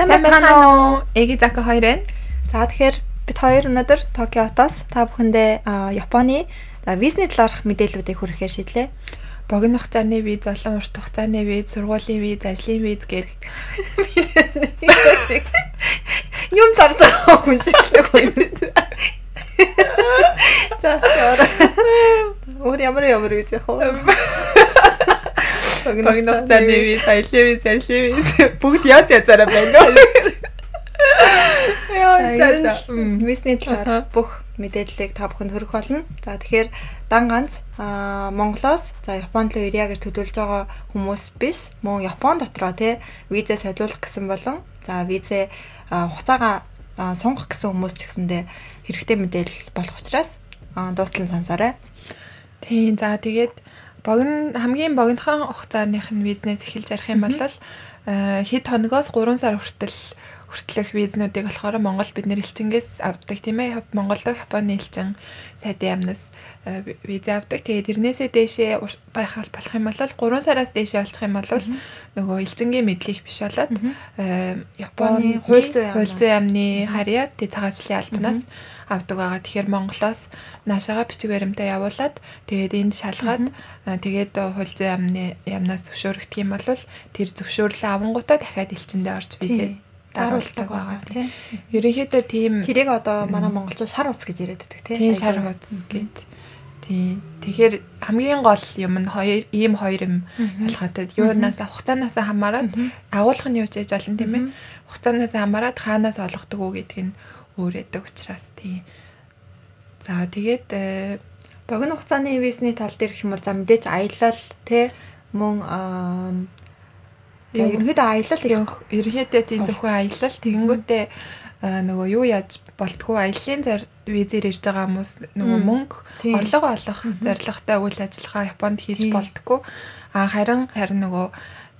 Сайн байна уу? Эги Зака хоёр байна. За тэгэхээр бид хоёр өнөөдөр Токио хотоос та бүхэндээ Японы визний талаарх мэдээллүүдийг хүргэхээр шийдлээ. Богино хугацааны виз, олон урт хугацааны виз, сургуулийн виз, ажлын виз гэх юм байгаа юм шиг л За өөр ямар ямар виз яах вэ? Виз, ажлын виз, ажлын виз бүгд яаж язаараа байна. Яа, за за. Визний талаар бүх мэдээллийг та бүхэнд хүргэх болно. За тэгэхээр дан ганц Монголоос за Японд руу ирья гэж төлөвлөж байгаа хүмүүс биш. Мөн Япон дотроо тий визээ солиулах гэсэн болон за визээ хугацаагаа сонгох гэсэн хүмүүс ч гэсэндээ хэрэгтэй мэдээлэл болох учраас дуустал нь сансаарай. Тийм за тэгээд богино хамгийн богинохон хугацааных нь бизнес эхэлж ярих юм бол хэд хоногоос 3 сар хүртэл хүртэлх визнүүдийг болохоор Монгол бид нэр элчингээс авдаг тийм ээ. Монголоо Японы элчин сайдын яамнаас э, виз авдаг. Тэгээд тэрнээсээ дээшээ байхал болох юм бол 3 сараас дээшээ олчих юм бол нөгөө элчингийн мэдлэг биш болоод э, Японы хууль зүйн яамны харьяа тэг цагаачлалын албанаас авдаг байгаа. Тэгэхээр Монголоос наашаага бичиг баримтаа явуулаад тэгээд энд шалгаад э, тэгээд хууль зүйн яамны яамнаас зөвшөөрөгдөх юм бол тэр зөвшөөрлөө авангуудаа дахиад элчиндээ орж визээ даруулдаг байгаа тийм. Ерөнхийдөө тийм тэрийг одоо манай монголчууд шар ус гэж яриад байдаг тийм. Шар ус гэд. Тийм. Тэгэхээр хамгийн гол юм нь хоёр ийм хоёр юм ялгаатай. Юунаас хугацаанаас хамаарат агуулгын юу ч яж олон тийм ээ. Хугацаанаас хамаарат хаанаас олгодог уу гэдг нь өөр байдаг учраас тийм. За тэгээд э, богино хугацааны визний тал дээр гэх юм бол за мэдээж аялал тий мөн За ерөнхийдөө аялал их ерөнхийдөө тийм зөвхөн аялал. Тэгэнгүүтээ нөгөө юу яаж болтгоо аяллаа зар визээр ирж байгаа хүмүүс нөгөө мөнгө орлого олох зорилготой үйл ажиллагаа Японд хийж болтгоо. А харин харин нөгөө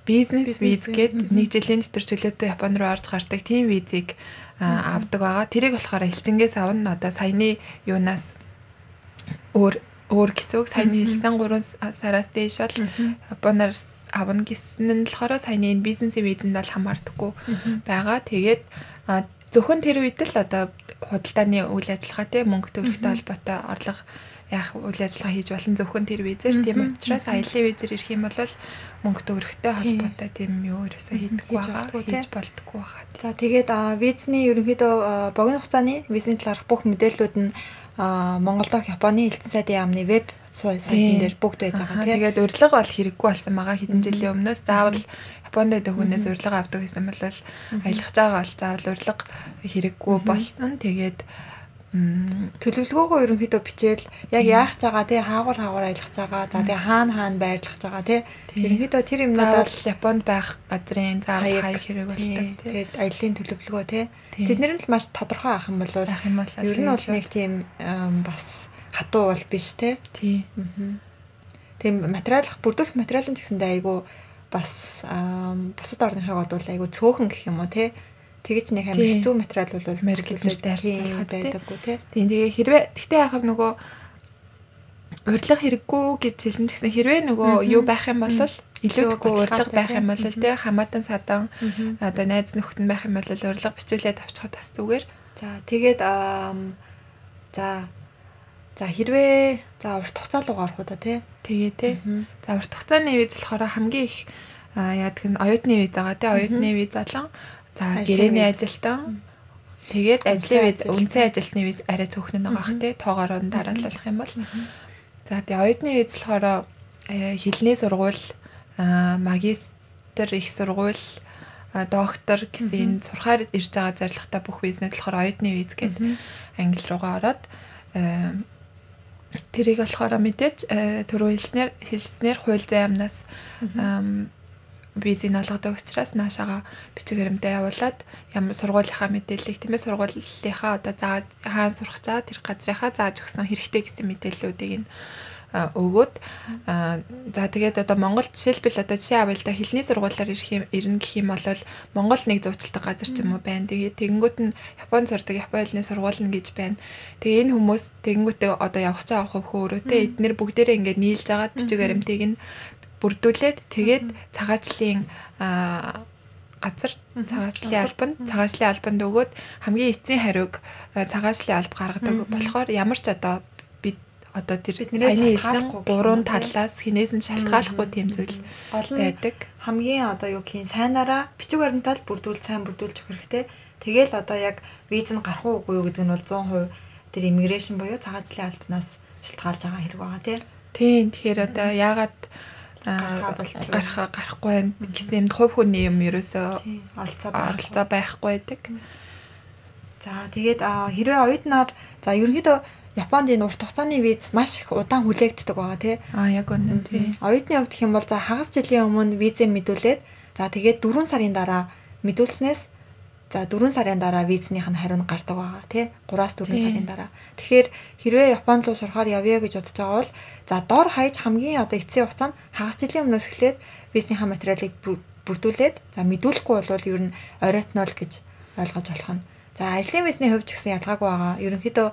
бизнес виз гээд нэг жилийн дотор чөлөөтэй Японд руу орж гардаг тийм визийг авдаг байгаа. Тэрийг болохоор элчингээс авна. Одоо саяны юунаас өөр өөр гэсэн үг. Саяны хэлсэн 3 сараас дээш бол Японоор авна гэсэн нь болохоор саяны энэ бизнесийн визэнд бол хамаардаггүй байгаа. Тэгээд зөвхөн тэр үед л одоо худалдааны үйл ажиллагаа тийм мөнгө төгрөгтэй холбоотой орлого яах үйл ажиллагаа хийж болон зөвхөн тэр визээр тийм учраас аялын визээр ирэх юм бол мөнгө төгрөгтэй холбоотой тийм юу ерөөсөө хийдэггүй байгаа хийж болдоггүй байгаа. За тэгээд визний ерөнхийдөө богино хугацааны визний талаарх бүх мэдээллүүд нь Монголдо Японы элчин сайдын яамны веб сайтн дээр бүгд байж байгаа тийм. Тэгээд урилга бол хэрэггүй болсон байгаа хэдэн жилийн өмнөөс. Заавал Японд байдаг хүнээс урилга авдаг гэсэн бол аялах байгаа бол заавал урилга хэрэггүй болсон. Тэгээд төлөвлөгөөгөө ерөнхийдөө бичээл яг яах цагаа тий хаагур хаагур аялах цагаа за тий хаана хаана байрлах цагаа тий. Ерөнхийдөө тэр юмнуудад Японд байх газрын заавал хаяг. хэрэг болдог тий тэгээд аяллийн төлөвлөгөө тий. Тэднэр нь л маш тодорхой авах юм бол ер нь бол нэг тийм бас хатуу бол биш тий. Тий тийм материалах бүрдүүлэх материал нь ч гэсэндээ айгүй бас бусад орныхыг бодвол айгүй цөөхөн гэх юм уу тий Тэгэж нэг амар хэцүү материал бол Америклэртэй харьцуулахад байдаггүй тий. Тийм тэгээ хэрвээ тэгтээ яхав нөгөө урилга хэрэггүй гэж хэлсэн ч гэсэн хэрвээ нөгөө юу байх юм бол илүүдэхгүй урилга байх юм бол тий. Хамаатан садан одоо найз нөхд нь байх юм бол урилга бичүүлээд авчихад бас зүгээр. За тэгээд за за хэрвээ за урт хугацаа руу гарах уу да тий. Тэгээ тий. За урт хугацааны виз болохоор хамгийн их яадаг нь оюутны виз байгаа тий. Оюутны виз болон За гэрээний ажилтан тэгээд ажлын виз үндсэн ажилтны виз арай цөөхнө байгаа х тий тоогоор нь дарааллах юм бол. За тэгээд оюутны виз болохоор э, хилний сургууль магистр их сургууль доктор гэсэн сурахаар ирж байгаа зорилготой бүх визнүүд болохоор оюутны виз гэдэг англи руугаа ороод э, тэрийг болохоор мэдээч э, түрүү хэлснээр хэлснээр хууль зүйн амнаас визийг олгодог учраас наашаага бичиг баримтаа явуулаад ямар сургуулийнхаа мэдээллийг тийм ээ сургуулийнхаа одоо зааж хаана сурах цаа тэр газрынхаа зааж өгсөн хэрэгтэй гэсэн мэдээллүүдийг нь өгөөд за тэгээд одоо Монгол жишээлбэл одоо жишээ авъя л да хэлний сургуулиар ирэх юм ирнэ гэх юм бол Монгол нэг зуучилдаг газар ч юм уу байна. Тэгээд тэгэнгүүт нь Японд сурдаг Японы хэлний сургууль нь гэж байна. Тэгээ энэ хүмүүс тэгэнгүүтээ одоо явах цаа авах хөөрөөтэй эднэр бүгдээрээ ингээд нийлж агаад бичиг баримтыг нь бүрдүүлээд тэгээд цагаачлалын газар цагаачлалын албанд цагаачлалын албанд өгөөд хамгийн эцсийн хариуг цагаачлалын алба гаргадаг болохоор ямар ч одоо бид одоо тэр саяны хэлсэн гурван талаас хинээс нь шалтгааллахгүй тийм зүйл байдаг. Хамгийн одоо юу гэх юм сайнараа бичиг баримтаар бүрдүүл сайн бүрдүүлж өгөх хэрэгтэй. Тэгэл одоо яг виз нь гарах уугүй юу гэдэг нь бол 100% тэр иммиграшн буюу цагаачлалын албанаас шалтгаалж байгаа хэрэг байгаа тийм. Тийм тэгэхээр одоо яагаад гарах гарахгүй байна гэсэн юм хувь хүний юм ерөөсөө оролцоо байхгүй байдаг. За тэгээд хэрвээ оюутнаар за ерөнхийдөө Японд энэ урт хугацааны виз маш их удаан хүлээгддэг байгаа тий. Аа яг үнэн тий. Оюутны хувьд гэх юм бол за хагас жилийн өмнө визээ мэдүүлээд за тэгээд 4 сарын дараа мэдүүлснээс За 4 сарын дараа визнийх нь хариу нь гардаг байгаа тий 3-аас 4 сарын дараа. Тэгэхээр хэрвээ Японд руу сурахаар явъя гэж бодож байгаа бол за дор хаяж хамгийн одоо эцсийн хугацаанд хагас жилийн өмнөөс эхлээд визнийхаа материалыг бүрдүүлээд за мэдүүлэхгүй бол ер нь оройтнол гэж ойлгож болох нь. За ажлын визний хувьд ч гэсэн ялгаагүй байгаа. Ерөнхийдөө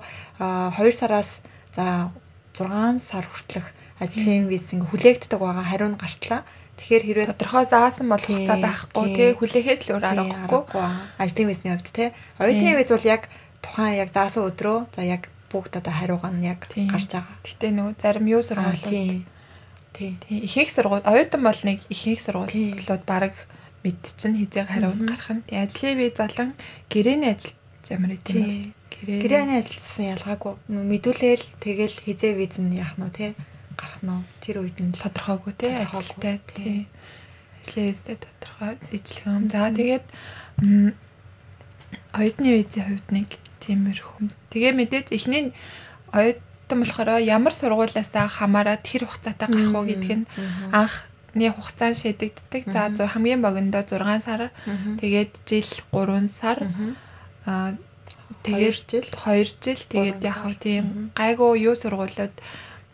2 сараас за 6 сар хүртэлх ажлын виз ингээ хүлээгддэг байгаа. Хариу нь гартлаа. Тэгэхээр хэрвээ тодорхой заасан бол хугацаа байхгүй тий. хүлээхээс л өөр аргагүй. Ажлын визний хувьд тий. Оюутны виз бол яг тухайн яг заасан өдрөө за яг бүгд одоо хариугаа нь яг гарч байгаа. Гэтэ нөгөө зарим юу сургуулиуд? тий. Ихэнх сургууль оюутан бол нэг ихэнх сургуулиуд баг мэд чинь хизээ хариу нь гарах нь. Ажлын виз болон гэрээний ажил ямар бол? Гэрээний ажилласан ялгаагүй. Мэдүүлээл тэгэл хизээ виз нь яах нь тий гарах нь тэр үед нь тодорхойгүй тий ажилтай тий. Ажлын визтэй тодорхой ижлэх юм. За тэгээд оюутны визийн хувьд нэг тиймэрхүү. Тэгээ мэдээж эхний оюутан болохоор ямар сургуулиасаа хамаарат тэр хугацаатай гарах уу гэдг нь анхны хугацаанд шийдэгддэг. За хамгийн богиндоо 6 сар. Тэгээд жил 3 сар. Аа тэгээд жил? 2 жил. Тэгээд яг тийм гайгүй юу сургуулиуд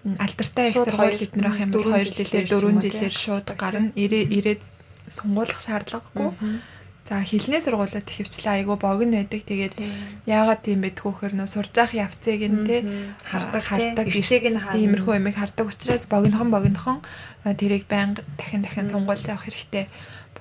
алдартай их сургууль эднэр ах юм бол 2 жилээр 4 жилээр шууд гарна. Ирээд сонгуулах шаардлагагүй. За хилний сургуулиуд хөвчлээ айгүй богино байдаг. Тэгээд яагаад тийм байдг вөхөр нөө сурзаах явцыг нь те хардаг хардаг ирсэг нь тиймэрхүү юмыг хардаг учраас богинохон богинохон. Тэрийг байнга дахин дахин сонгуулж авах хэрэгтэй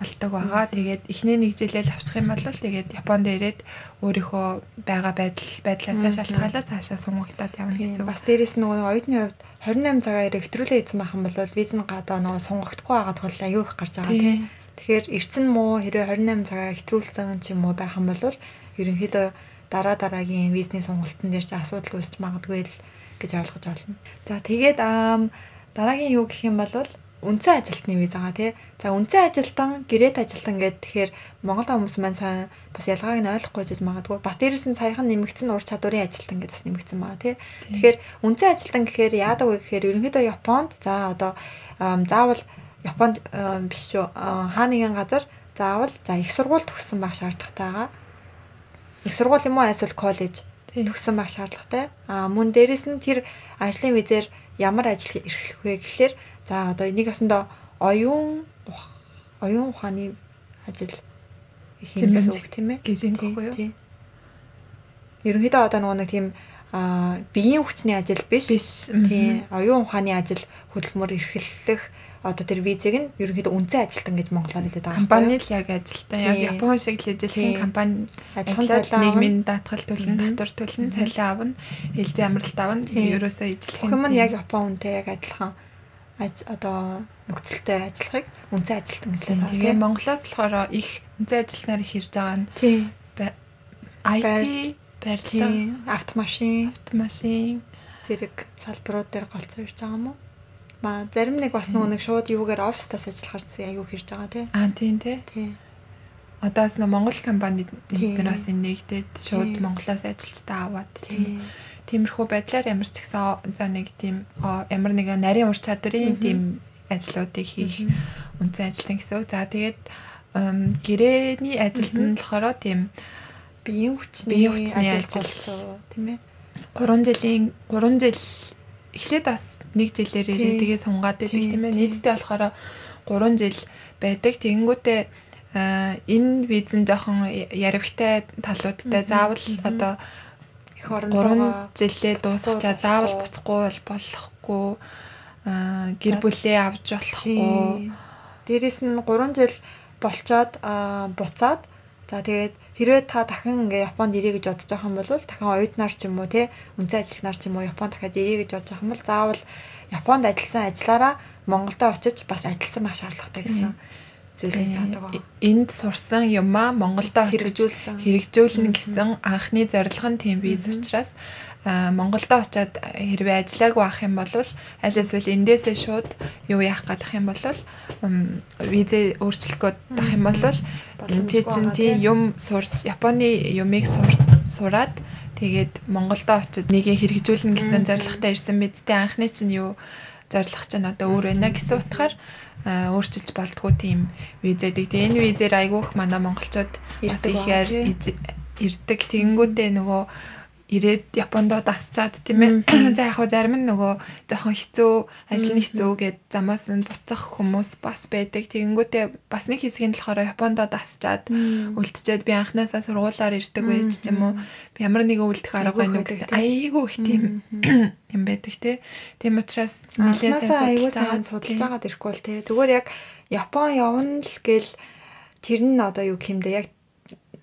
болдог байгаа. Тэгээд эхний нэг жилээр авчих юм бол тэгээд Японд ирээд өөрийнхөө байгаа байдал байдлаасаа шалтгаалаад цаашаа сунгагдаад явна гэсэн. Бас дээрэс нөгөө оюутны хувьд 28 цагаар хэвтрүүлээ хийсэн байх юм бол виз нь гадаа нөгөө сунгагдахгүй байгаа тул аюу их гарч байгаа тийм. Тэгэхээр эрцэн муу хэрвээ 28 цагаа хэвтрүүлсэн ч юм уу байх юм бол ерөнхийдөө дараа дараагийн визний сонголтын дээр чи асуудал үүсч магадгүй л гэж ойлгож байна. За тэгээд дараагийн юу гэх юм бол үндсэн ажилтны виз байгаа тий. За үндсэн ажилтан, гэрээт ажилтан гэдэг тэгэхээр Монгол хүмүүс маань сайн бас ялгааг нь ойлгохгүй жиж магадгүй. Бас дээрээс нь саяхан нэмэгдсэн ур чадварын ажилтан гэдэг бас нэмэгдсэн байгаа тий. Тэгэхээр үндсэн ажилтан гэхээр яадаг вэ гэхээр ерөнхийдөө Японд за одоо заавал Японд биш шүү хаа нэгэн газар заавал за их сургууль төгссөн байх шаардлагатай байгаа. Их сургууль юм уу эсвэл коллеж төгссөн байх шаардлагатай. А мөн дээрэс нь тэр ажлын визээр ямар ажил эрхлэх вэ гэхлээр За одоо энийг ясандаа оюун оюун ухааны ажил хийх үг тийм ээ. Гэсэн үг юу? Ерөнхийдөө одоо нөгөө нэг тийм а биеийн хүчний ажил биш. Тийм. Оюун ухааны ажил хөдөлмөр эрхлэх одоо тэр визэг нь ерөнхийдөө үнцэн ажилтан гэж монголоор хэлээд байгаа. Компани л яг ажилтан. Яг Япон шиг л эзэлхэн компани ажиллаад нийгмийн даатгал төлн, татвар төлн, цалин авна, хэлзээ амралт авна. Ерөөсөө эзэлхэн. Хүмүүс яг Япон үнтэй яг адилхан одоо нөхцөлтэй ажиллахыг үнцэн ажилтан гэж байна. Тэгээ Монголоос болохоор их үнцэн ажилтнаар их ирж байгаа нь тийм IT барилга, автомашин, автомашин зэрэг салбарууд дээр голцоо ирж байгаа юм уу? Ма зарим нэг бас нөгөө нэг шууд юугаар офистаас ажиллахаар аюу хэрж байгаа тий. Аа тийм тий. Тий. Одоос нөө Монгол компанид эднээс нэгдээд шууд Монголоос ажилчдаа аваад тийм Тиймэрхүү байдлаар ямар ч гэсэн за нэг тийм ямар нэгэн нарийн ур чадварын тийм ажлуудыг хийх үнцэн ажилтан гэсэн үг. За тэгээд гэрээний ажилд нь болохоор тийм биеийн хүчний ажил тийм ээ. 3 жилийн 3 жил эхлээд бас нэг жилээр ирээ тэгээ сунгаад байдаг тийм ээ. Нийтдээ болохоор 3 жил байдаг. Тэгэнгүүтээ энэ виз нь жоохон яривхтай талуудтай заавал одоо их орон 3 жилээ дуусгачаа заавал буцахгүй болохгүй. Гэр бүлээ авч болохгүй. Дээрээс нь 3 жил болчоод буцаад за тэгээд хэрвээ та дахин ингээ Японд ирээ гэж бодож байгаа юм бол дахин оюутнаар ч юм уу те үнцэн ажилтнаар ч юм уу Японд дахиад ирээ гэж бодож байгаа юм бол заавал Японд ажилласан ажиллаараа Монголдо очиж бас ажилласан байх шаардлагатай гэсэн зүйлийг таадаг. Энд сурсан юмаа Монголдо очиж хэрэгжүүлнэ гэсэн анхны зорилго нь тийм биз учраас Монголдо очиад хэрвээ ажиллаагүй ах юм бол аль эсвэл эндээсээ шууд юу яах гадах юм бол визээ өөрчлөх гээд юм бол чи чинь тий. юм сурч Японы юмыг сураад тэгээд Монголдо очиж нэгийг хэрэгжүүлнэ гэсэн зорилготой ирсэн бидтэй анхны чинь юу зорилго чинь одоо өөр байна гэсэн утгаар өөрчилж болтгоо тийм визэдэг. Тэгээ энэ визээр айгүйх манай монголчууд бас ихээр ирдэг. Тэгэнгүүтээ нөгөө ирээд Япондоо дасчаад тийм ээ. За яг хоо зарим нь нөгөө жоохон хэцүү, ажил нь хэцүү гэд замаас нь буцах хүмүүс бас байдаг. Тэгэнгүүтээ бас нэг хэсэг нь болохоор Япондоо дасчаад үлдчихэд би анханасаа сургуулаар ирдэг байж ч юм уу. Ямар нэгэн үлдэх арга байна уу гэсэн айгүй их тийм юм байдаг те. Тийм учраас нэлээд сайн судалж байгаад ирэхгүй л те. Зүгээр яг Япон явна л гэл тэр нь одоо юу гэмдэ яг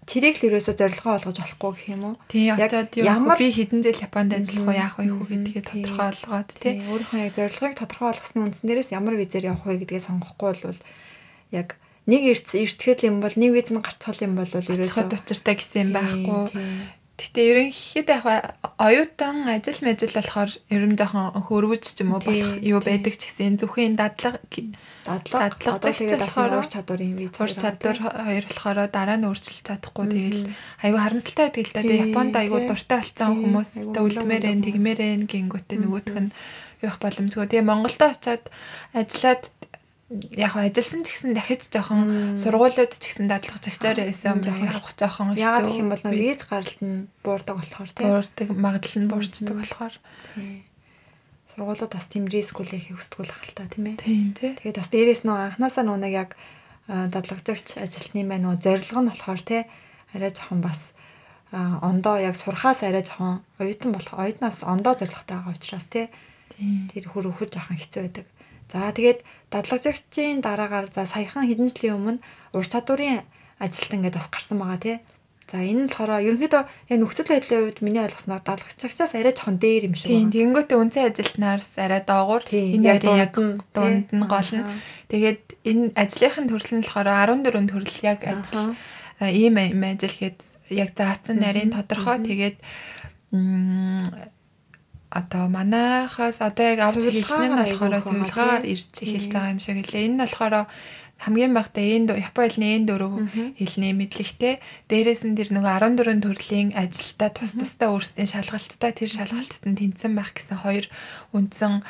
тэрийг л ерөөсө зорилгоо олгож болохгүй гэх юм уу? Тий, очоод ямар би хэдэн жил Японд ажиллах уу, яах вэ гэдгийг тодорхой олгоод тий. Өөрийнхөө яг зорилгыг тодорхой олгосны үндсэн дээрээс ямар визээр явах вэ гэдгээ сонгохгүй бол яг нэг ирц иртгэл юм бол нэг виз нь гарцгал юм бол ерөөсөө учиртай гэсэн юм байхгүй. Гэтэ ерөнхийдөө яг оюутан ажил мэжил болохоор ерөн жоохон хөрвөж ч юм уу болох юу байдаг ч гэсэн зөвхөн дадлага дадлага дадлага тэгээд болохоор ур чадвар юм виз ур чадвар хоёр болохоор дараа нь өөрчилж чадахгүй тэгэл айгүй харамсалтай байдаг л да. Тэгээ Японд айгүй дуртай болсон хүмүүс үлдмээр эн тэгмээр эн гингүүтээ нөгөөх нь явах боломжгүй. Тэгээ Монголдо очиад ажиллаад яг ажилласан ч гэсэн дахиж жоохон сургуулиуд ч гэсэн дадлага цагчаар байсан явах жоохон хэцүү. Яг гэх юм бол виз гаралт нь буурдаг болохоор тийм. Буурдаг магадлал нь буурчдаг болохоор. Сургуулиуд бас тийм риск үлэхийг хүсдэг л ахalta тийм ээ. Тийм тий. Тэгээд бас дээрээс нөө анханасаа нөө нэг яг дадлагжагч ажилтны маань нөө зорилго нь болохоор тий арай жоохон бас ондоо яг сурхаас арай жоохон оюутан болох оюутнаас ондоо зорилготой байгаа учраас тий. Тэр хөр өхөр жоохон хэцүү байдаг. За тэгээд дадлагжагчийн дараагаар за саяхан хэдэн жилийн өмнө ур чадварын ажилтан ингээд бас гарсан байгаа тий. За энэ нь болохоор ерөнхийдөө яг нөхцөл байдлын хувьд миний ойлгосноор дадлагчагчаас арай жоохон дээр юм шиг байна. Тийм, тэнгуүтэ үнцэн ажилтнаараас арай доогуур энэ ярийн яг дунд нь гол нь. Тэгээд энэ ажлынхын төрөл нь болохоор 14 төрөл яг ажил ийм юм ажил хэд яг заасан нарийн тодорхой тэгээд одоо манайхаас одоо яг авч хэлсэн нь болохоор сувилгаар ирж эхэлж байгаа юм шиг лээ. Энэ нь болохоор хамгийн багтаа энд Япон хэлний энд дөрөв хэлний мэдлэгтэй дээрээс нь тэр нөгөө 14 төрлийн ажилдаа тус тустай өөрсдийн шалгалттай тэр шалгалтад нь тэнцсэн байх гэсэн хоёр үндсэн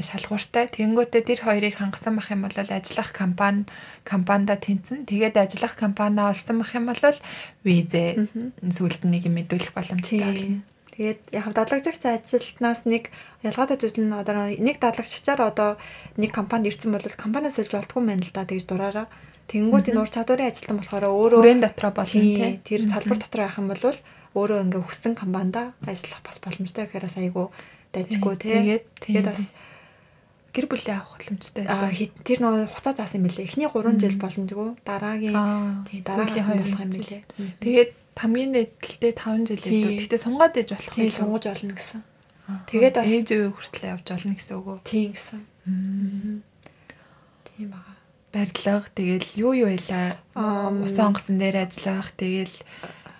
шалгууртай. Тэнгүүтээ тэр хоёрыг хангасан байх юм бол ажиллах компани компанида тэнцэн. Тэгээд ажиллах компаниа олсон байх юм бол визээ сүүлд нэг юм мэдүүлэх боломжтой болно. Тэгээд яг дадлагжигч ажилтнаас нэг ялгаатай зүйл нь одоо нэг дадлагччаар одоо нэг компанид ирсэн бол компаниас олж болтгүй байна л да тэгж дураараа. Тэнгүүд энэ ур чадварын ажилтан болохоор өөрөө хүрээнд дотроо болно тий. Тэр салбар дотор байх юм бол өөрөө ингээ өгсөн компанида ажиллах бас боломжтой гэхээрээс айгүй дайжгүй тий. Тэгээд тэгээд бас гэр бүлийн авах боломжтой байсан. Тэр нөө хуцаа заасан юм билээ. Эхний 3 жил боломжгүй. Дараагийн тий дараагийн болох юм билээ. Тэгээд хамгийн дээдэлтэй 5 жил илүү. Гэхдээ сунгаад ээж болох юм. Сунгаж олно гэсэн. Тэгээд бас ээж үе хүртэл явж олно гэсэн үг үү? Тийм гэсэн. Тийм бага. Барилга тэгэл юу юу байлаа? Усан онгоцон дээр ажиллах тэгэл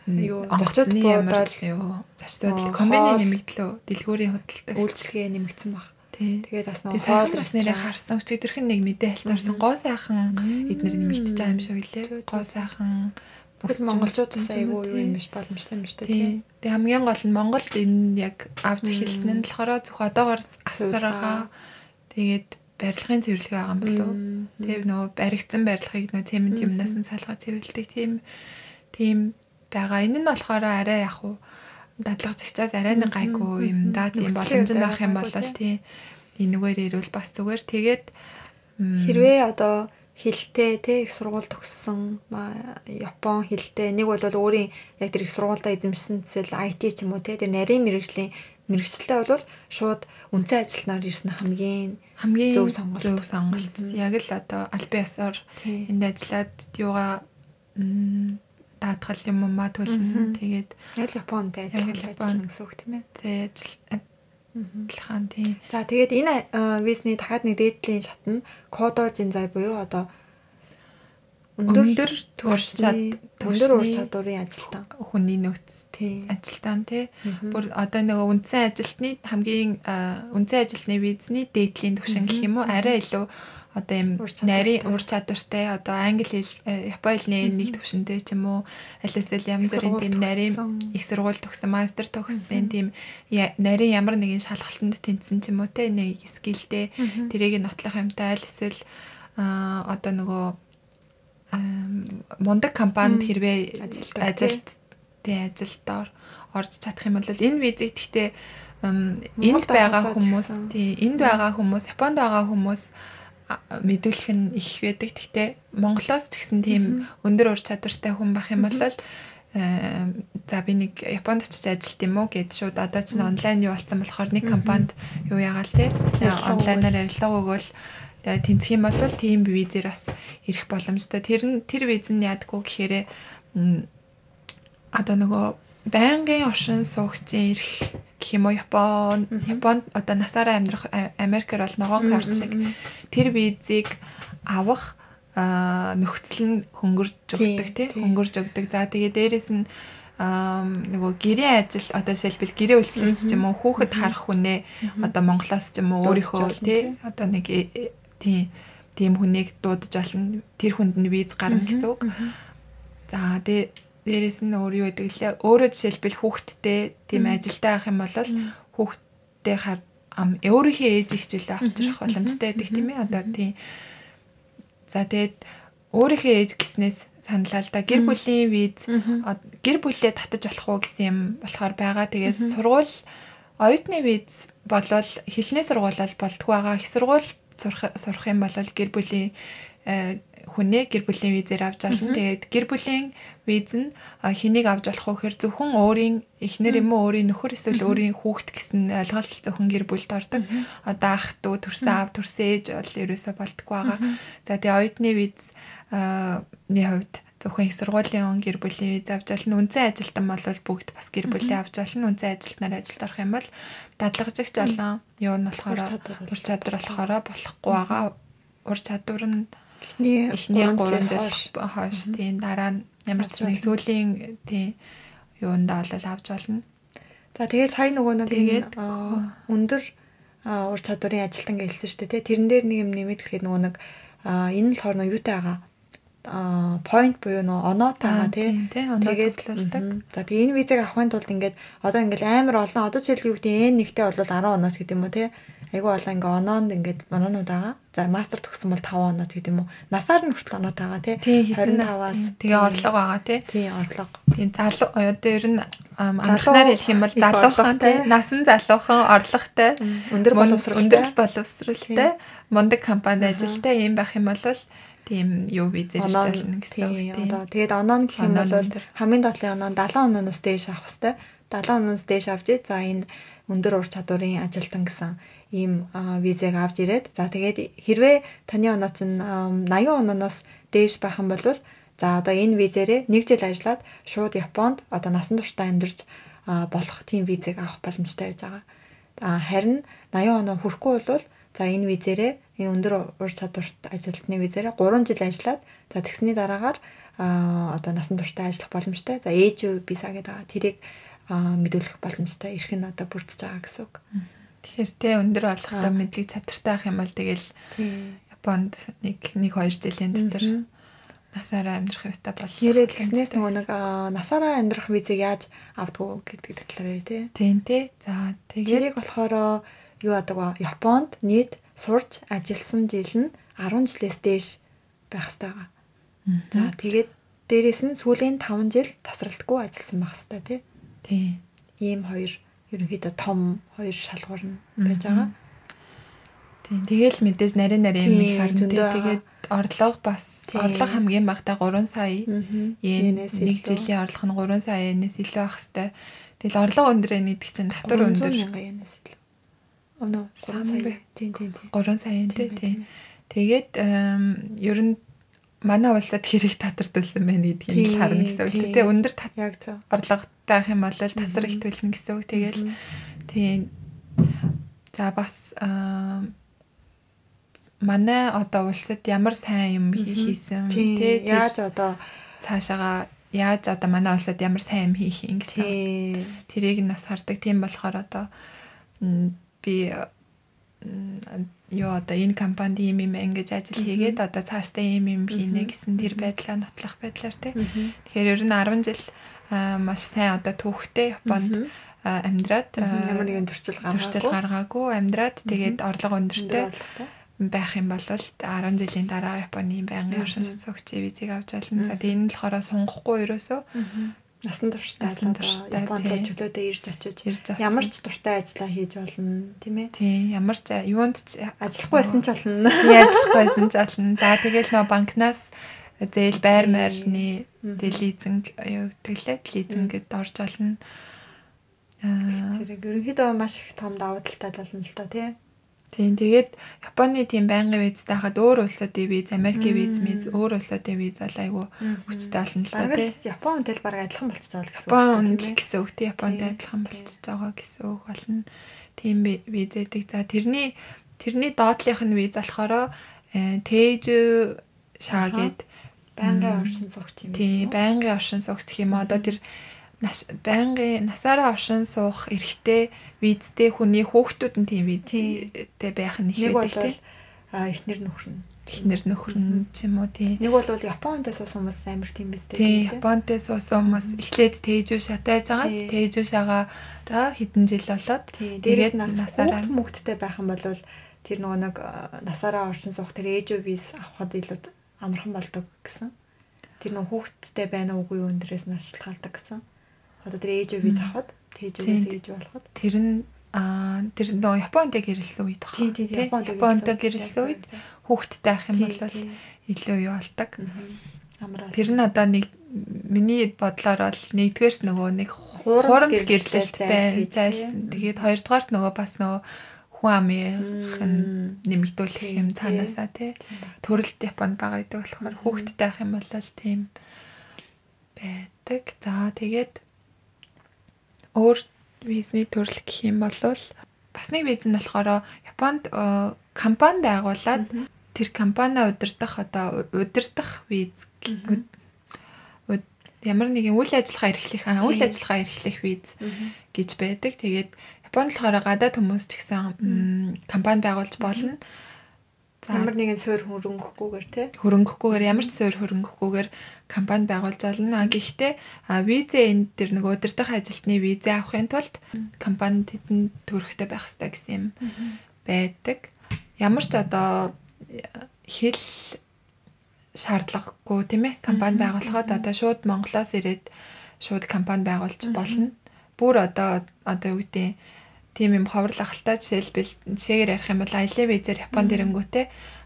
юу онгоцны ямар юу зочдод комбины нэмэгдлөө дэлгүүрийн худалдаа үйлчлэгээ нэмэгдсэн баг. Тэгээд бас нэг хоол бас нэрээ харсан. Өчигдөрхөн нэг мэдээ халтаарсан. Гоо сайхан эднэр нэмэгдэж байгаа юм шиг лээ. Гоо сайхан Бүс монголчууд бас айгүй юу юм биш боломжтой юм биш тий. Тэгээ хамгийн гол нь Монголд энэ яг авч эхэлсэн нь болохоор зөвхөн одоогоор асаргаа тэгээд барилгын цэвэрлэг байгаа юм болов. Тэгээ нөгөө баригдсан барилгыг нөгөө цемент юмнаас нь салгаа цэвэрлдэг тийм тийм байгаа. Энэ нь болохоор арай яг уу дадлага цагцаас арай нэг гайгүй юм да. Тийм боломж нь авах юм бол тий. Энэгээр ирвэл бас зүгээр тэгээд хэрвээ одоо хилтэй те их сургууль төгссөн Япон хилтэй нэг бол өөрийн яг тэр их сургуультай эзэмшсэн цэцэл IT ч юм уу те тэр нарийн мэрэгжлийн мэрэгчлээ бол шууд үнцэн ажилтнаар ирсэн хамгийн хамгийн зөв сонголт. Зөв сонголт. Яг л одоо аль биесээр энд ажиллаад юугаа даатгал юм уу маа төлнө. Тэгээд яг Японд ажилласан гэсэн үг тийм ээ. Тэгээд адилхан тийм. За тэгээд энэ визний дахиад нэг дээдлийн шат нь кодо зинзай буюу одоо өндөр турш чад өндөр ур чадварын ажилтан. хүний нөөц ажилтан тий. Бүр одоо нөгөө үндсэн ажилтны хамгийн үндсэн ажилтны визний дээдлийн түвшин гэх юм уу? Арай илүү одоо юм нарийн ур чадвартай одоо англи хэл японы хэлний нэг түвшинтэй ч юм уу алисэл янз бүрийн тийм нарийн их сургууль төгсөн мастер төгссөн тийм нарийн ямар нэгэн шалгалтанд тэнцсэн ч юм уу те нэг скилтэй. Тэрийг нотлох юмтай аль эсвэл одоо нөгөө мундаг компанид хэрвээ ажилт тий ажилдаар орж чадах юм бол энэ визийг гэхдээ энд байгаа хүмүүс тий энд байгаа хүмүүс Японд байгаа хүмүүс мэдүүлэх нь их байдаг. Гэхдээ Монголоос тэгсэн тийм өндөр ур чадвартай хүн байх юм бол за би нэг Японд очиж ажилт юм уу гэд шууд одоо ч онлайн юу болсон болохоор нэг компанид юу ягаал те онлайнаар ярилцлага өгөөл Тэгээ тэнцэх юм бол тийм визээр бас ирэх боломжтой. Тэр нь тэр виз нь яадгүй гэхээр одоо нөгөө байнгын оршин суугчийн ирэх гэх юм уу? Япон Японд одоо насаараа амьдрах Америкээр бол ногоон карт шиг тэр визийг авах нөхцөл нь хөнгөрж өгдөг тий? хөнгөрж өгдөг. За тэгээ дээрэс нь нөгөө гэрээ ажил одоо жишээлбэл гэрээ үйлчлэгч ч юм уу хүүхэд харах хүнээ одоо Монголоос ч юм уу өөрийнхөө тий? одоо нэг э, тийм тийм хүнийг дуудаж олно. Тэр хүнд нь виз гарна гэсэн үг. За тэгээ дээрэс нь өөр юу гэдэг лээ. Өөрөө жишээлбэл хүүхэдтэй тийм ажилтаа авах юм бол хүүхэдтэй хар ам өөрийнхөө ээж ихчлээ авчрах боломжтой байдаг тийм ээ. Одоо тийм. За тэгээд өөрийнхөө ээж гиснээс саналаа л да гэр бүлийн виз гэр бүлээ татаж болох уу гэсэн юм болохоор байгаа. Тэгээд сургууль оюутны виз болвол хэлний сургуулиар болтгоо байгаа. Их сургууль сурах сурах юм бол гэр бүлийн э, хүнээ гэр бүлийн визээр авч олно. Тэгээд гэр бүлийн виз нь хэнийг авч болох вэ гэхээр зөвхөн өөрийн эхнэр юм уу өөрийн нөхөр эсвэл өөрийн хүүхэд гэсэн ойлголт зөвхөн гэр бүлд ордог. Одоо ах トゥ төрсэн аав төрсэн ээж бол ерөөсө болтгүй байгаа. За тэгээд оюутны виз ны хувьд зөвхөн их сургуулийн он гэр бүлийн виз авч олно. Үнцэн ажилтан бол бүгд бас гэр бүлийн авч олно. Үнцэн ажилтнаар ажилд орох юм бол дадлагжигч болон юу нь болохоор ур чадвар болохоор болохгүй байгаа. Ур чадвар нь эхний эхний 3 жил хойш тийм дараа нь ямар ч нэг сүүлийн тийм юундаа бол авч олно. За тэгээд сая нөгөө нэг тэгээд өндөр ур чадварын ажилтан гэлсэн шүү дээ. Тэрэн дээр нэг юм нэмээд гэхэд нөгөө нэг энэ болохоор нөгөө юутай байгаа point буюу нөө оноотойгаа тий. Тэгээд за тэгээ энэ визэг авахын тулд ингээд одоо ингээд амар олон одоо жишээл юу гэдэг нь N1-тэй бол 10 оноос гэдэг юм уу тий. Айгу олон ингээ оноонд ингээд оноонууд байгаа. За мастер төгсөн бол 5 онооц гэдэг юм уу. Насаар нь хүртэл оноод байгаа тий. 25-аас тэгээ орлого байгаа тий. Тий орлого. Тийм залуу одоо ер нь амнахнаар хэлэх юм бол залуухан тий. Насан залуухан орлоготой өндөр боловсралтай өндөр боловсралтай мундаг компанид ажилтай юм байх юм бол тийм юу визээр ажиллана гэсэн үг тийм. Одоо тэгээд оноо гэх юм бол хамгийн доотлын оноо 70 онооноос дээш авах хэвээр 70 онооноос дээш авч за энэ өндөр ур чадварын ажилтан гэсэн ийм визэг авч ирээд за тэгээд хэрвээ таны онооц нь 80 онооноос дээш байх юм бол за одоо энэ визээрээ нэг жил ажиллаад шууд Японд одоо насан туршдаа амьдарч болох тийм визэг авах боломжтой байж байгаа. Харин 80 оноо хүрэхгүй бол за энэ визээрээ энэ өндөр ур чадварт ажилтны визээрээ 3 жил ажиллаад за тэгсний дараагаар одоо насан туршдаа ажиллах боломжтой. За ээж виза гэдэг байгаа. Тэрийг мэдүүлэх боломжтой. Ирэх нь одоо бүрдэж байгаа гэсэн үг. Тэгэхээр тэ өндөр болохтой мэдлэг чадвартай ах юм бол тэгэл Японд нэг 1 2 жилийн дотор насаараа амьдрах юутай бол. Нэрээ тэгснээс нөгөө нэг насаараа амьдрах визийг яаж авдгуу гэдэг талаар тий. Тийм тий. За тэгээд тэрийг болохоор юу адаг Японд нийт сурч ажилласан жил нь 10 жилээс дээш байх хэрэгтэй байгаа. За тэгээд дээрэс нь сүүлийн 5 жил тасралтгүй ажилласан байх хэрэгтэй тий. Тий. Ийм хоёр ерөнхийдөө том хоёр шалгуур нь байж байгаа. Тийм. Тэгээл мэдээж нарийн нарийн юм их харна. Тэгээд орлого бас орлого хамгийн багтаа 3 сая. Йенээс 1 жилийн орлого нь 3 сая йенээс илүү байх хэвээр. Тэгэл орлого өндөрөө нийтг чинь татвар өндөр. 100 мянган янаас илүү. Өнөө 3 сая. Тийм тийм тийм. 3 саяын тий. Тэгээд ер нь манай улсад хэрэг татварлуулсан байна гэдгийг харна гэсэн үг тий. Өндөр яг зөв. Орлого байх юм бол татвар их төлнө гэсэн үг. Тэгэл тий. За бас манай одоо улсад ямар сайн юм хийсэн тий. Яаж одоо цаашаага яаж одоо манай улсад ямар сайн юм хийх юм гэсэн. Тэрийг нь бас хардаг. Тийм болохоор одоо би юу одоо энэ компанид ийм юм ингэж ажил хийгээд одоо цаашдаа ийм юм хийнэ гэсэн тэр байдлаа нотлох байдлаар тий. Тэгэхээр ер нь 10 жил маш сайн одоо түүхтэй Японд амьдраад ямар нэгэн зөрчил гаргаагүй. зөрчил гаргаагүй амьдраад тэгээд орлого өндөртэй байх юм бол 10 жилийн дараа Японы байнгын оршин суугчийн визийг авч болно. За тэгээд энэ нь болохоор сунгахгүй ерөөсөө насан турштай насан турштай Японд чөлөөдөө ирж очиж ямар ч дуртай ажиллаа хийж болно тийм ээ. Тийм ямар ч юунд ажиллахгүй байсан ч болно. Ажиллахгүй байсан ч болно. За тэгэл нөө банкнаас зээл байр майрны лизинг юу гэвэл лизингэд орж олно. Аа зэрэг ерөнхийдөө маш их том давуу талтай болно л та тийм. Тийм тэгээд Японы тийм байнгын визтэй хахад өөр улсуудын виз, Америкийн виз, виз өөр улсуудын виз бол айгүй хүчтэй болно л да тий. Япон үнэтэй баг адилхан болчихж байгаа гэсэн үг. Япон үнэлэх гэсэн үг тий. Японд адилхан болчихж байгаа гэсэн үг болно. Тийм виз эдэг. За тэрний тэрний доотлих нь виз болохоор тээж шаагээд байнгын оршин суугч юм. Тий, байнгын оршин суугч гэх юм одоо тэр байнгын насаараа оршин суух эрхтэй визтэй хүний хүүхдүүд нь тийм визтэй байх нь их байдаг тийм эхнэр нөхөр нь эхнэр нөхөр нь ч юм уу тийм нэг бол Японд суусан хүмүүс амар тийм биз дээ тийм Японд суусан хүмүүс эхлээд тээжүү шатааж байгаа тээжүү шагаараа хэдэн жил болоод тэгээд насаараа мөнгөдтэй байх юм бол тэр нөгөө нэг насаараа оршин суух тэр ээжүү виз авахд илүү амархан болдог гэсэн. Тэр нөгөө хүүхдтэй байна уугүй өндөрөөс нь ашиглалдаг гэсэн одоо тэр ээж виз авахд тээжээс ээж болоход. Тэр нь а тэр нөө Японд гэрэлсэн үед баг. Тийм тийм Японд гэрэлсэн үед. хүүхдтэй ах юм бол илүү юу болдог. Тэр нь одоо нэг миний бодлоор бол нэгдүгээрт нөгөө нэг хурамч гэрлэлт байна зайлсан. Тэгээд хоёрдугаарт нөгөө бас нөгөө хүн амын нэмэгдүүлэх юм цаанаасаа тий. Төрөлт Японд байгаа гэдэг болохоор хүүхдтэй ах юм бол тийм байдаг. За тэгээд өөр визний төрөл гэх юм бол бас нэг виз нь болохоор Японд э, компани байгуулад тэр компани удирдах одоо удирдах виз ямар нэгэн үйл ажиллагаа эрхлэх үйл ажиллагаа эрхлэх виз гэж байдаг. Тэгээд Японд болохоор гадаад хүмүүс ч гэсэн компани байгуулж болно. Ямар нэгэн суурь хөрөнгөхгүйгээр тий хөрөнгөхгүйгээр ямар ч суурь хөрөнгөхгүйгээр компани байгуулж олно. Гэхдээ визээ энэ төр нэг удирдах ажилтны визээ авахын тулд компани тэдэнд төгрөгтэй байх хэрэгтэй гэсэн юм байдаг. Ямар ч одоо хэл шаардлагагүй тийм ээ компани байгуулахад одоо шууд Монголоос ирээд шууд компани байгуулж болно. Бүр одоо одоо юу гэдэг тийм юм ховрол ахaltaа жишээлбэл жишээгээр ярих юм бол аялын визээр Японд ирэнгүүтээ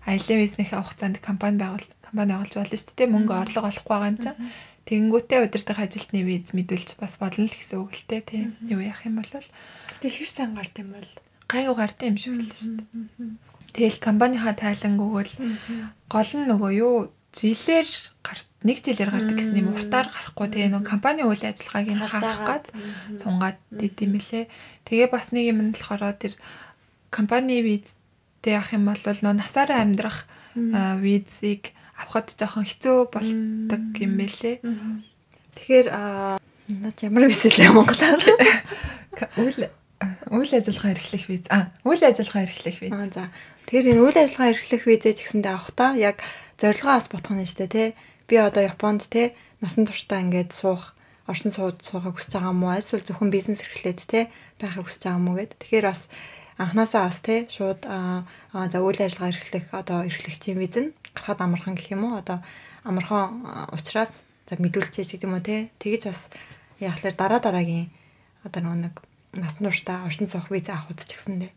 аялын визнийхээ хугацаанд компани байгуул компани байгуулж болно шүү дээ. Мөнгө орлого олохгүй байгаа юм чинь. Тэнгүүтээ удирдах ажилтны виз мэдүүлж бас болно л гэсэн үг л дээ тийм. Юу яах юм бол. Гэтэ хэр сайн гард юм бол? Гайгүй гард юм шиг л шүү дээ. Тэгэл компанийнхаа тайлангүйгэл гол нь нөгөө юу жилээр гарт нэг жилээр гардаг гэсэн юм уртаар гарахгүй тэгээ нэг компани үйл ажиллагааг нь харах гад сунгаад идэм мэлээ. Тэгээ бас нэг юм нь болохоор тэр компани визтэй явах юм бол нөө насаараа амьдрах визийг авахд жоохон хэцүү болдог юм бэлээ. Тэгэхээр над ямар виз лээ Монголоор үйл үйл ажиллагаа эрхлэх виз. А үйл ажиллагаа эрхлэх виз. За. Тэгэхээр энэ үйл ажиллагаа эрхлэх визээ ч гэсэндээ авахтаа яг зорилгоос бодох нь штэ тий би одоо Японд те насан туршдаа ингээд суух оршин сууж суухыг хүсэж байгаа мó эсвэл зөвхөн бизнес эрхлээд те байхыг хүсэж байгаа мó гэд. Тэгэхээр бас анханасаа бас те шууд за үйл ажиллагаа эрхлэх одоо эрхлэгчийн визэн гарахад амархан гэх юм уу? Одоо амархан ухраас за мэдүүлчихэж гэдэг юм уу те? Тэгэж бас яахлаар дараа дараагийн одоо нэг насан туршдаа оршин суух виз авахд ч гэсэндээ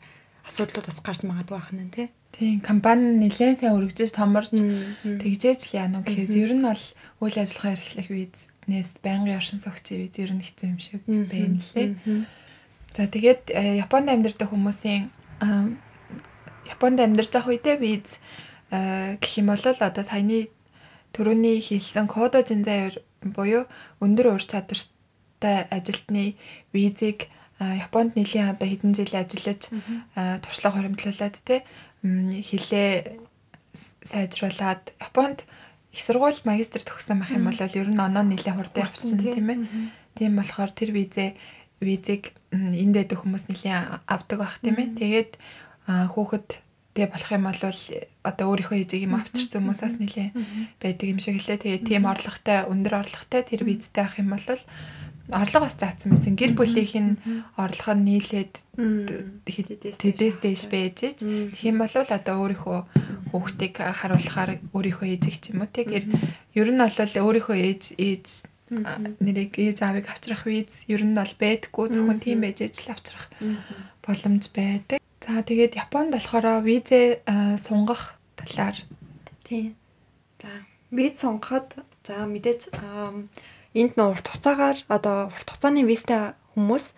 асуудлууд бас гарч магадгүй байх нь тий. Тийм компани нэлээд сайн өргөжж томорч тэгжээж л яана гэхээс ер нь бол үйл ажиллагаа эрхлэх визнес байнгын оршин суугчийн виз ер нь хэцүү юм шиг байна лээ. За тэгээд э, Японд амьдардаг хүмүүсийн Японд амьдарч байх үедээ виз э, гэх юм бол одоо саяны төрөний хэлсэн кодо зинзаа буюу өндөр ур чадвартай ажилтны визийг Японд нэлийн одоо хэдэн жил ажиллаж туршлага хуримтлуулад те хилээ сайжруулад Японд их сургууль магистр төгссөн байх юм бол ер нь оноо нэлээ хурдан явчихсан тийм ээ. Тийм. Болохоор тэр визээ визийг энд байдаг хүмүүс нэлээ авдаг байх тийм ээ. Тэгээд хүүхэд тэгээ болох юм бол одоо өөрийнхөө эзэг юм авчирсан хүмүүсээс нэлээ байдаг юм шиг лээ. Тэгээд тийм орлоготой өндөр орлоготой тэр визтэй авах юм бол орлого бас заасан байсан. Гэр бүлийнх нь орлого нь нийлээд тэдээс дэш байж ич. Юм бол одоо өөрийнхөө хүүхдийг харуулахаар өөрийнхөө эзэг ч юм уу тэгэр ер нь бол өөрийнхөө ээж ээж нэрийг ээж аавыг авчрах виз ер нь бол байдаггүй. Зөвхөн тийм байж л авчрах боломж байдаг. За тэгээд Японд болохоор визээ сунгах талаар. Тийм. За виз сунгахад за мэдээж энд нөө урт хугацаагаар одоо урт хугацааны визтэй хүмүүс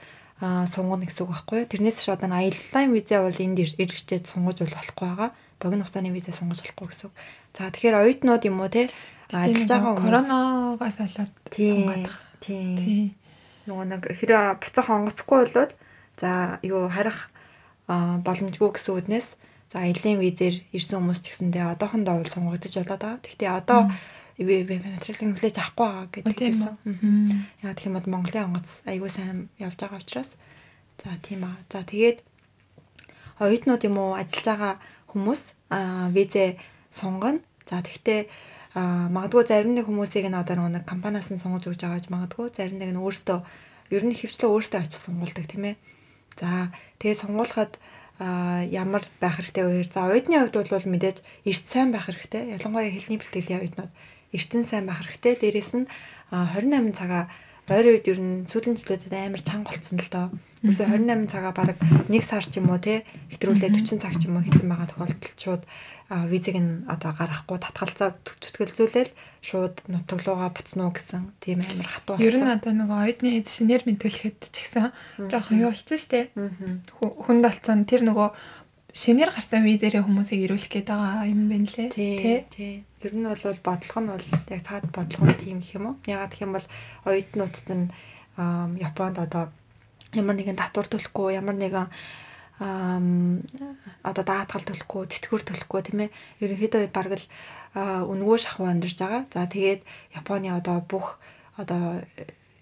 сунгана гэсэн үг байхгүй? Тэрнээс ч одоо аяллаа визээ бол энд иргэжтэй сунгаж болохгүй байгаа. Богино хугацааны визээ сунгаж болохгүй гэсэн үг. За тэгэхээр оюутнууд юм уу те ажиллаж байгаа хүмүүс коронавигаас болоод сунгаад. Тийм. Нөгөө нэг хэрэг буцаа хонгоцгүй болоод за юу харах боломжгүй гэсэн үгнээс за аялын визээр ирсэн хүмүүс ч гэсэндээ одоохондоо бол сунгагдаж болоод байгаа. Гэхдээ одоо mm -hmm веб материалыг хүлээж авахгүй байгаа гэдэг хэлсэн. Гэх юм бол Монголын онгоц айгүй сайн явж байгаа учраас за тийм аа. За тэгээд оюутнууд юм уу ажиллаж байгаа хүмүүс визээ сунгана. За тэгтээ магадгүй зарим нэг хүмүүсийг нь одоо нэг компаниас нь сунгаж өгч байгаа ч магадгүй зарим нэг нь өөртөө ер нь хөвчлөө өөртөө очиж сунгуулдаг тийм ээ. За тэгээд сунгуулахад а ямар байх хэрэгтэй вэ? За оюутны хувьд бол мэдээж эрт сайн байх хэрэгтэй. Ялангуяа хэлний бэлтгэлийн оюутнууд эртэн сайн байх хэрэгтэй. Дээрээс нь 28 цагаа ойрын үед ер нь сүүлийн жилүүдэд амар чанга болцсон л доо. Ерөөсө 28 цагаа баг 1 сар ч юм уу те хэтрүүлээ 40 цаг ч юм уу хийсэн байгаа тохиолдолд шууд визийг нь одоо гаргахгүй татгалзаа зүтгэлзүүлэл шууд нутглуугаа буцнаа гэсэн тийм амар хатуу. Ер нь одоо нэг оюутны эд шинээр мэдүүлэхэд ч гэсэн жоохон юу болцсон штэ. Хүнд болцсон тэр нөгөө шинээр гарсан визээрээ хүмүүсийг ирүүлэх гээд байгаа юм байна лээ. Тий. Ер нь бол бодлого нь бол яг цаад бодлого нь тийм гэх юм уу? Ягаад гэх юм бол оюутнууд чинь Японд одоо ямар нэгэн татвар төлөхгүй, ямар нэгэн одоо даатгал төлөхгүй, тэтгэвэр төлөхгүй тийм ээ. Ерөнхийдөө бараг л үнгөө шахуу амьдарч байгаа. За тэгээд Японы одоо бүх одоо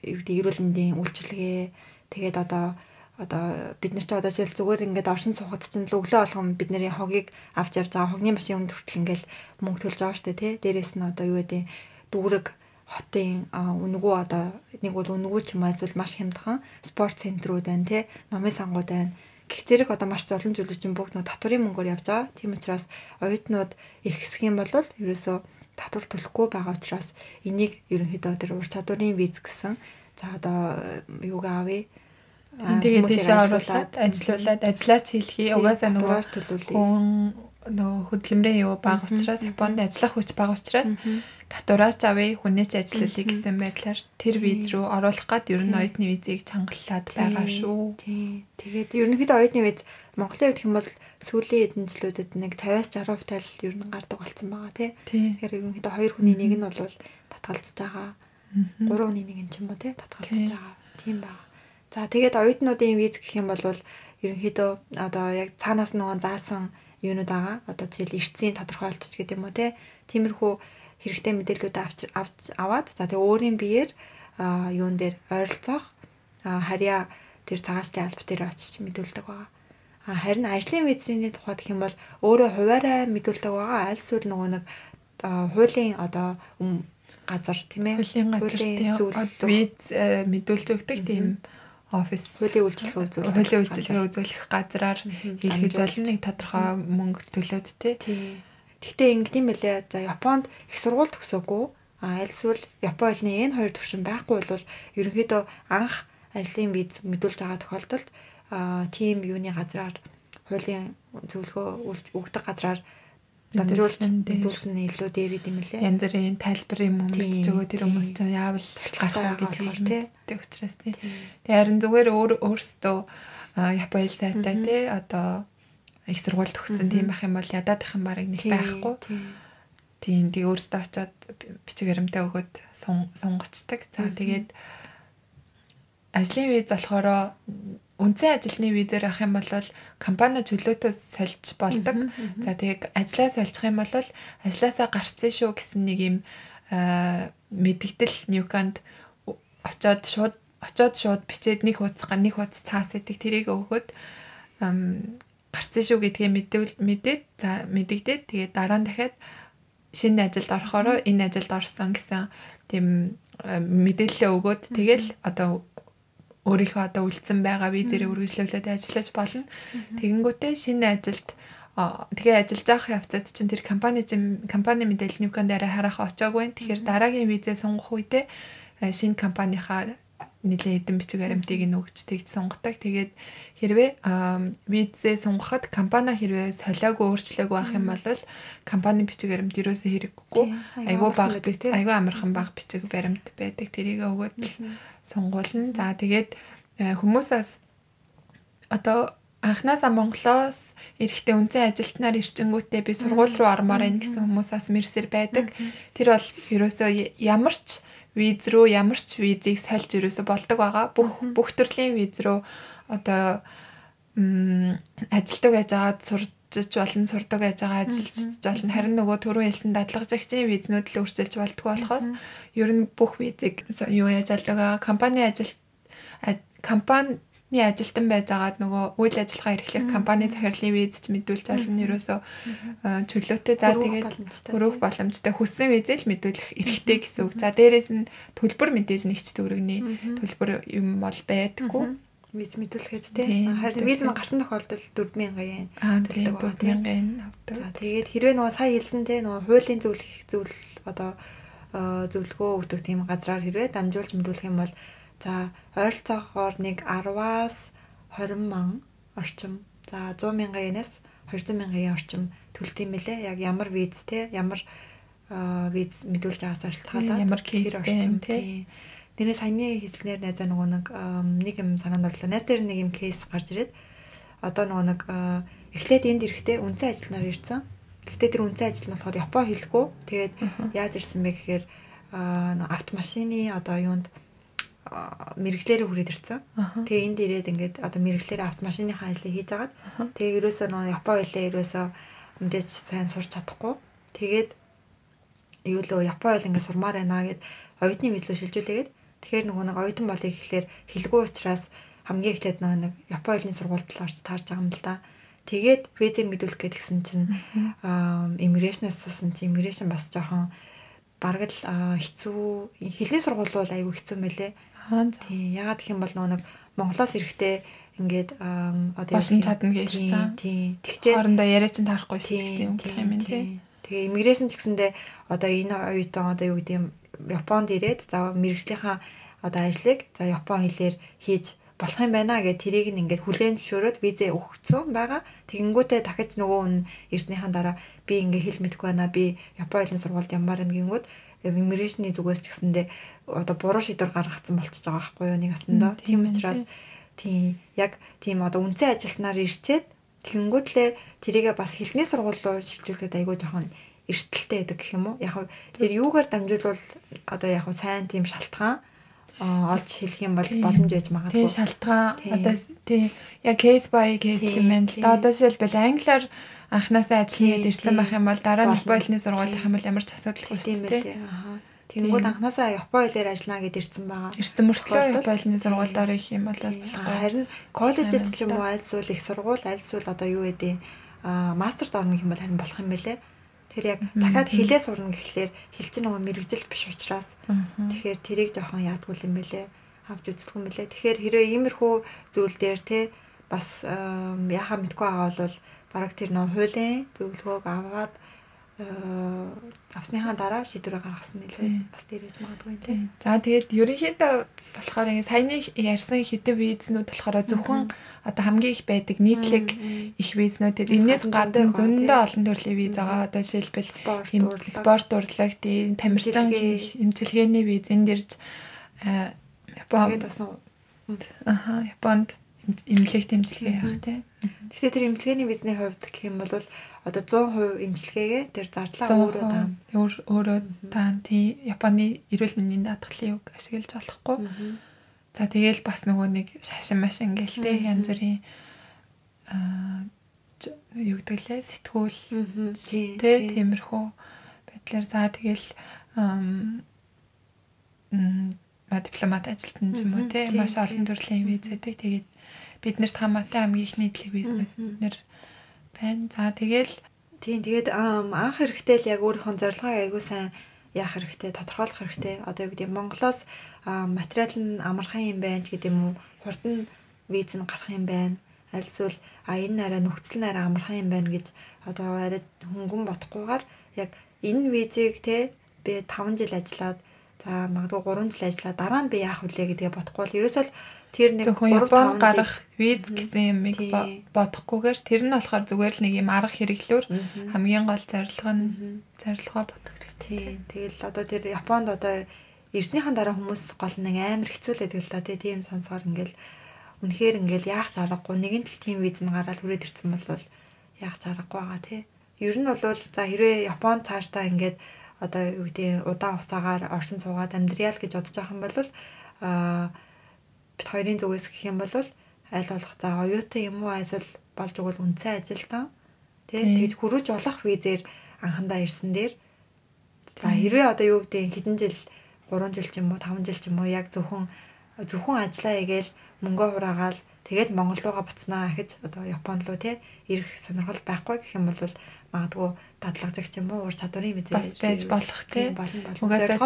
юу гэдэг эрүүл мэндийн үйлчилгээ тэгээд одоо одоо бид нар ч одоо сэл зүгээр ингээд оршин суухад чинь л өглөө болгон бидний хогийг авч явж байгаа хогны машин өмнө хүртэл ингээд мөнгө төлж байгаа штэ тий. Дээрээс нь одоо юу гэдэг дүүрэг хотын үнгүү одоо нэг бол үнгүү ч юм эсвэл маш хямдхан спорт центрүүд байна тий. Номын сангууд байна. Гэх зэрэг одоо маш олон зүйлүүд чинь бүгд нөө татварын мөнгөөр явж байгаа. Тийм учраас оюутнууд их хэсэг юм бол ерөөсөө татвар төлөхгүй байгаа учраас энийг ерөнхийдөө тэр ур чадварын виз гэсэн за одоо юуг аавь Тэгээд тийшээ оруулаад ажилуулад ажиллаач хийлхий. Угаасаа нөгөө хүн нөгөө хөдөлмөрийн юу баг учраас Японд ажиллах хүч баг учраас татвараас авъя хүнээс ажиллуулъя гэсэн байдлаар тэр виз рүү оруулах гад ер нь оюутны визийг чангалаад байгаа шүү. Тий. Тэгээд ерөнхийдөө оюутны виз Монголын хувьд хэм бол сүүлийн эдэн жилүүдэд нэг 50-60% тал ер нь гардаг болсон байгаа тий. Тэгэхээр ерөнхийдөө хоёр хүний нэг нь бол татгалзаж байгаа. Гурван хүний нэг нь ч юм уу тий татгалзаж байгаа. Тийм байна. За тэгээд оюутнуудын виз гэх юм бол ерөнхийдөө одоо яг цаанаас нөгөө заасан юунууд байгаа. Одоо жишээл эртсийн тодорхойлолтч гэдэг юм уу те. Тиймэрхүү хэрэгтэй мэдээллүүд авч аваад за тэгээ өөрийн биеэр юун дээр ойролцоох харьяа тэр цагаачтай алба дээр очиж мэдүүлдэг байгаа. Харин ажлын визний тухайд гэх юм бол өөрөө хуваарай мэдүүлдэг байгаа. Аль эсвэл нөгөө нэг хуулийн одоо газар тийм ээ. Хуулийн газар тийм виз э, мэдүүлж өгдөг тийм офис. Хуулийн үйлчлэгээ үзүүлэх хуулийн үйлчлэгээ үзүүлэх газраар хийлгэж болно нэг тодорхой мөнгө төлөөд тий. Гэхдээ ингэдэм байлээ. За Японд их сургууль төгсөөгүй. А альсвал Японы хэлний энэ хоёр төвшин байхгүй бол ерөнхийдөө анх ажлын виз мэдүүлж байгаа тохиолдолд а тийм юуны газраар хуулийн зөвлөгөө өгдөг газраар дамжуулж дүүлсэн нь илүү дээр идэм лээ. Янз бүрийн тайлбар юм өмөрч өгөө тэр хүмүүс чинь яавал гарах уу гэдгийг мэддэг учраас тий. Тэгээ харин зүгээр өөр өөрсдөө Японы сайтай тий одоо их сургууль төгссөн тийм байх юм бол ядаад их юм барыг нэг байхгүй. Тийм тэг өөрсдөө очиод бичиг баримтаа өгөөд сунгацдаг. За тэгээд ажлын виз болохоор үндсэн ажилтны визээр авах юм бол компани чөлөөтөө сольж болдог. За тэгээд ажлаа сольчих юм бол ажилласаа гарцсан шүү гэсэн нэг юм мэдгдэл Ньюканд очоод шууд очоод шууд бичээд нэг хуудас нэг хуудас цаас идэг тэрийг өгөөд гарцсан шүү гэдгээ мэдээд за мэдэгдээд тэгээд дараа нь дахиад шинэ ажилд орохороо энэ ажилд орсон гэсэн тийм мэдээлэл өгөөд тэгэл одоо өөрийнхөө одоо үлдсэн байгаа визээр үргэлжлүүлээд ажиллаж болно. Тэгэнгүүтээ шинэ ажилд тэгээ ажиллаж авах явцад чинь тэр компани компани мэдээлэл нүүкэн дээр харах очоогүй. Тэгэхээр дараагийн визээ сонгох үедээ шинэ компанийхаа нэлээд эдэн бичиг баримтыг нөгч тэгж сонгодог. Тэгээд хэрвээ визээ сонгоход компани хэрвээ солиагүй өөрчлөөгүй байх юм бол компани бичиг баримт ерөөсөө хэрэггүй. Айгүй баг айгүй амархан баг бичиг баримт байдаг. Тэрийг өгөөд сонгуулна. За тэгээд э, хүмүүсээс одоо анхнаасаа Монголоос эрэхтэй үнцэн ажилтнаар ирчингүүтээ би сургууль руу ормоор байна гэсэн хүмүүсээс мэрсэр байдаг. Тэр бол ерөөсөө ямар ч виз рүү ямар ч визийг сольж ирээсө болдог байгаа. Бүх бүх төрлийн виз рүү одоо ажилтдаг байж байгаа сурж болно сурдаг байж байгаа ажиллаж болно. Харин нөгөө түрүү хэлсэн дадлагжигчийн визнүүд л өөрчилж болтгоо болохоос ер нь бүх визийг юу яаж алдаг компани ажил компани компани ажилтан байжгаад нөгөө үйл ажиллагаа эрхлэх компани захирлын виз ч мэдүүлж олно ерөөсөө чөлөөтэй. За тэгээд хөрөөх боломжтой. Хүссэн визэл мэдүүлэх эрхтэй гэсэн үг. За дээрэс нь төлбөр мэдээж нэгч төгрөгний төлбөр юм бол байдаггүй. Виз мэдүүлэхэд тийм. Харин виз нь гарсан тохиолдолд 4000 yen тийм 4000 yen авдаг. За тэгээд хэрвээ нөгөө сая хэлсэн те нөгөө хуулийн зөвлөх зөвл одоо зөвлөгөө өгдөг тийм газраар хэрвээ дамжуулж мэдүүлэх юм бол За ойролцоогоор нэг 10-аас 20 мянган орчим. За 100 мянган янаас 200 мянган yen орчим төлт юм лээ. Яг ямар виз те ямар виз мэдүүлж байгаас шалтгаалаад ямар кейс орчим те. Тэрнээ саяны хэлснээр найзаа нөгөө нэг нэг юм санаанд орлоо. Найз дээр нэг юм кейс гарч ирээд одоо нөгөө нэг эхлээд энд ирэхдээ үнцэн ажилтнаар ирсэн. Гэхдээ тэр үнцэн ажил нь болохоор Япон хэлгүй. Тэгээд яаж ирсэн бэ гэхээр автомашины одоо юунд мэрэгчлэрээ хүрээд ирсэн. Тэгээ энд ирээд ингээд одоо мэрэгчлэрээ автомашиныхаа ажлыг хийж агаад тэгээ ерөөсөө нөө Япон хэлээ ерөөсөө мэдээж сайн сурч чадахгүй. Тэгээд юу лөө Япон хэл ингээд сурмаар байна гэд оюутны мэдлэг шилжүүлээгээд тэгэхээр нөгөө нэг оюутан болыг ихлээр хэлгүй учраас хамгийн эхлээд нөгөө нэг Япон хэлний сургуульд л орж таарж байгаа юм л да. Тэгээд визээ мэдүүлэх гээд гисэн чинь иммиграшнаас суусан чинь иммиграшн бас жоохон бараг л хэцүү хэлний сургууль бол айгүй хэцүү мэлээ. Аа тийм ягаад гэх юм бол нөгөө нэг Монголоос ирэхдээ ингээд одоо болон цадна гэж хэлсэн. Тийм. Тэгтээ хоорондоо яриа чинь таарахгүй гэсэн юм гэх юм тий. Тэгээ иммиграшн гэсэндээ одоо энэ оюутан одоо юу гэдэг юм Японд ирээд за мэрэгжлийнхаа одоо ажлыг за Япон хэлээр хийж болох юм байна гэд тэрийг нь ингээд хүлээн зөвшөөрөөд визээ өгсөн байгаа. Тэгэнгүүтээ дахиж нөгөө хүн ирснийхэн дараа би ингээд хэл мэдэхгүй байна. Би Япон хэлний сургуульд ямаар нэг гингүүд иммиграшны зүгээс ч гэсэндээ одоо буруу шийдвэр гаргацсан болчихж байгаа байхгүй юу? Нэг асандаа. Тийм учраас тийм. яг тийм одоо үнцэн ажилтнаар ирчээд тэгэнгүүтлээ тэрийгээ бас хэлний сургууль руу шилжүүлэхэд айгүй жоохон эртэлтэй байдаг гэх юм уу. Яг тэр юугаар дамжуулбал одоо яг сайн тийм шалтгаан олж хэлэх юм бол боломж байж магадгүй. Тийм шалтгаан. Одоо тийм яг case by case юм байна л да. Одоо жишээлбэл англиар анханасаа ажиллаад ирсэн байх юм бол дараа нь Японы сургуулийнх юм бол ямар ч асуудалгүй шүү дээ. Тэнгүүд анханасаа Япон хэлээр ажиллана гэд ирсэн байгаа. Ирсэн мөртлөө Японы сургуульд орох юм бол харин коллежид ч юм уу аль эсвэл их сургууль аль эсвэл одоо юу гэдэг аа мастерд орно гэх юм бол харин болох юм байлээ. Тэр яг дахиад хэлээ сурна гэхлээр хэл чинь нөгөө мэрэгжил биш учраас тэгэхээр тэрийг жоохон яадгүй юм байлээ. Авч үзэх юм байлээ. Тэгэхээр хэрвээ иймэрхүү зүйл дээр те бас яхаа мэдгүй байгаа бол бараг тэр нөө хуулийн зөвлөгөөг аваад авсныхаа дараа шийдвэрээ гаргасан нэлээ. Бас дээрэж магадгүй тийм. За тэгээд ерөнхийдөө болохоор ингэ саяны ярьсан хэдэн визнүүд болохоор зөвхөн одоо хамгийн их байдаг нийтлэг их визнүүд тэгээд энэс гадна зөндөө олон төрлийн виз байгаа. Одоо жишээлбэл спорт урлаг, тийм тамирчин эмчилгээний. виз энэ дэрж Японд бас нөө аха Японд эмнэлэг тэмцэлгээ явах тийм. Тэгэхээр тэр эмнэлгээний визний хувьд гэх юм бол одоо 100% эмчилгээгээ тэр зардлаа өөрөө таана. Өөр өөрөө таана. Тий Японы эрүүл мэндийн даатгалын үг ашиглаж болохгүй. За тэгээл бас нөгөө нэг шашин машин гээл тий янз бүрийн аа юу гэдэг лээ сэтгүүл. Тий тиймэрхүү байдлаар. За тэгээл ма дипломат ажилтан ч юм уу тий маш олон төрлийн визэдэг тэгээд биднэрт хамаатай хамгийн их нийтлэг визнүүд нэр байна. За тэгэл тийм тэгээд анх хэрэгтэй л яг өөрийнхөө зорилгоо айгуу сайн яах хэрэгтэй, тодорхойлох хэрэгтэй. Одоо юу гэдэг Монголоос материал нь амархан юм байна ч гэдэг юм уу, хурд нь виз нь гарах юм байна. Аль эсвэл а энэ арай нөхцөл нь арай амархан юм байна гэж одоо арай хөнгөн бодохгүйгээр яг энэ визийг те би 5 жил ажиллаад за магадгүй 3 жил ажиллаад дараа нь би яах вүлээ гэдгээ бодохгүй бол ерөөсөө тэр нэг 3 5 гарах виз гэсэн юмыг бодохгүйгээр тэр нь болохоор зүгээр л нэг юм арга хэрэглүүр хамгийн гол зорилго нь зорилгоо бодох хэрэгтэй. Тэгэл одоо тэр Японд одоо ирснийхэн дараа хүмүүс гол нэг амар хэцүүлээд л да тийм сонсоор ингээл үнэхээр ингээл яах заргагүй нэгэн тал тийм виз нь гараад хүрээд ирсэн бол яах заргагүй байгаа тий. Ер нь бол за хэрвээ Японд цаашдаа ингээд одоо юу гэдэг удаан хугацаагаар орсон суугаад амьдрал гэж бодож байгаа юм бол аа бит хоёрын зүгээс гэх юм бол аль болох за оюутан юм уу айсал болж өгвөл үнцэн ажил таа. Тэ тэгж хөрөж болох визээр анхандаа ирсэн дээр. За хэрвээ одоо юу гэдэг хэдэн жил 3 жил ч юм уу 5 жил ч юм уу яг зөвхөн зөвхөн ажиллаа хийгээл мөнгө хураагаал тэгээд Монгол руугаа буцнаа гэж одоо Японд руу тий ирэх сонирхол байхгүй гэх юм бол магадгүй дадлагч юм уу ур чадварын мэдээ бас байж болох тий угаасаа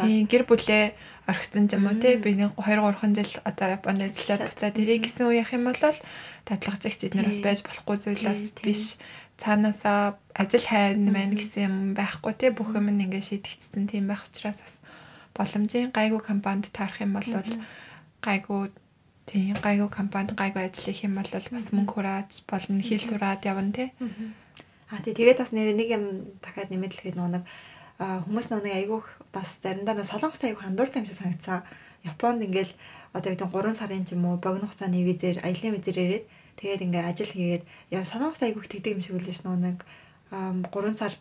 тий гэр бүлээ орхисон юм уу тий би нэг 2 3 жил одоо Японд ажиллаад буцаад. ирэх гэсэн үе явах юм бол дадлагч эднэр бас байж болохгүй зүйлээс биш. Цаанаасаа ажил хайрн маань гэсэн юм байхгүй тий бүх юм ингээ шийдэгдсэн тийм байх учраас бас боломжийн гайгүй компанид таарах юм бол гайгүй тийм гайгүй компанид гайгүй ажил хийх юм бол бас мөнгө хурааж болно хэл сураад явна тий А тий тэгээд бас нэр нэг юм дахиад нэмэт хэлэхэд нөгөө нэг хүмүүс нөгөө нэг айгүйх бас заримдаа нөгөө солонгос айгүйх андууртай юм шиг санагдсан. Японд ингээл одоо яг 3 сарын ч юм уу богино хугацааны визээр аялын визээр ирээд тэгээд ингээ ажил хийгээд яа солонгос айгүйх тэгдэг юм шиг үлээж нөгөө нэг 3 сар